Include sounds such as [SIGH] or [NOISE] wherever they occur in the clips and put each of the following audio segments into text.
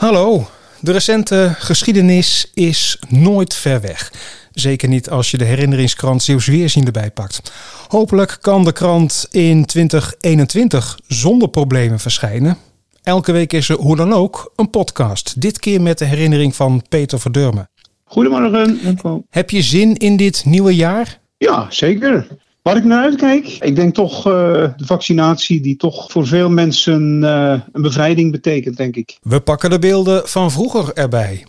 Hallo, de recente geschiedenis is nooit ver weg. Zeker niet als je de herinneringskrant Zeeuws Weerzien erbij pakt. Hopelijk kan de krant in 2021 zonder problemen verschijnen. Elke week is er hoe dan ook een podcast. Dit keer met de herinnering van Peter Verdurmen. Goedemorgen. Heb je zin in dit nieuwe jaar? Ja, zeker. Waar ik naar uitkijk, ik denk toch uh, de vaccinatie die toch voor veel mensen uh, een bevrijding betekent, denk ik. We pakken de beelden van vroeger erbij.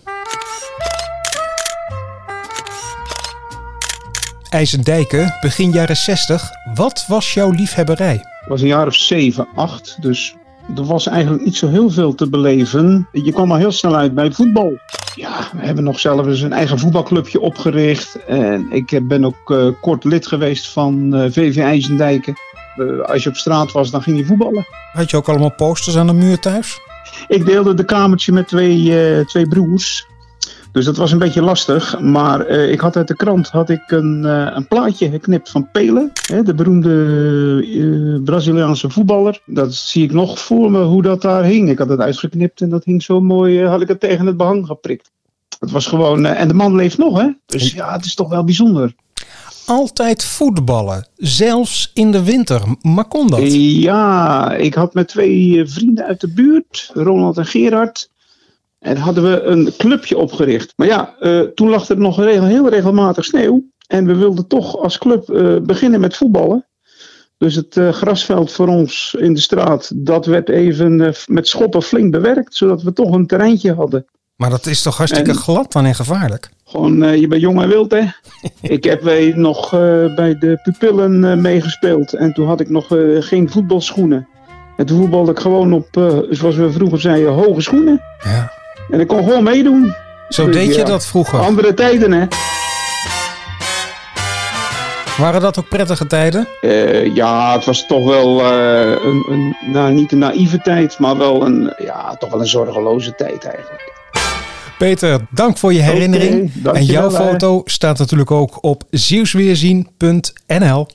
IJzendijken, begin jaren 60. Wat was jouw liefhebberij? Het was een jaar of 7, 8, dus er was eigenlijk niet zo heel veel te beleven. Je kwam al heel snel uit bij voetbal. Ja, we hebben nog zelf eens een eigen voetbalclubje opgericht. En ik ben ook uh, kort lid geweest van uh, VV IJzendijken. Uh, als je op straat was, dan ging je voetballen. Had je ook allemaal posters aan de muur thuis? Ik deelde de kamertje met twee, twee broers. Dus dat was een beetje lastig. Maar uh, ik had uit de krant had ik een, uh, een plaatje geknipt van Pele. Hè, de beroemde uh, Braziliaanse voetballer. Dat zie ik nog voor me hoe dat daar hing. Ik had het uitgeknipt en dat hing zo mooi. had ik het tegen het behang geprikt. Het was gewoon. en de man leeft nog, hè? Dus ja, het is toch wel bijzonder. Altijd voetballen, zelfs in de winter. Maar kon dat? Ja, ik had met twee vrienden uit de buurt, Ronald en Gerard. En hadden we een clubje opgericht. Maar ja, uh, toen lag er nog regel, heel regelmatig sneeuw. En we wilden toch als club uh, beginnen met voetballen. Dus het uh, grasveld voor ons in de straat, dat werd even met schoppen flink bewerkt. Zodat we toch een terreintje hadden. Maar dat is toch hartstikke en, glad dan en gevaarlijk? Gewoon, je bent jong en wild hè. [LAUGHS] ik heb wij nog bij de pupillen meegespeeld. En toen had ik nog geen voetbalschoenen. En toen voetbalde ik gewoon op, zoals we vroeger zeiden, hoge schoenen. Ja. En ik kon gewoon meedoen. Zo dus, deed je ja, dat vroeger? Andere tijden, hè? Waren dat ook prettige tijden? Uh, ja, het was toch wel uh, een, een, nou, niet een naïeve tijd, maar wel een, ja, toch wel een zorgeloze tijd eigenlijk. Peter, dank voor je herinnering. Okay, en jouw foto staat natuurlijk ook op zielsweerzien.nl.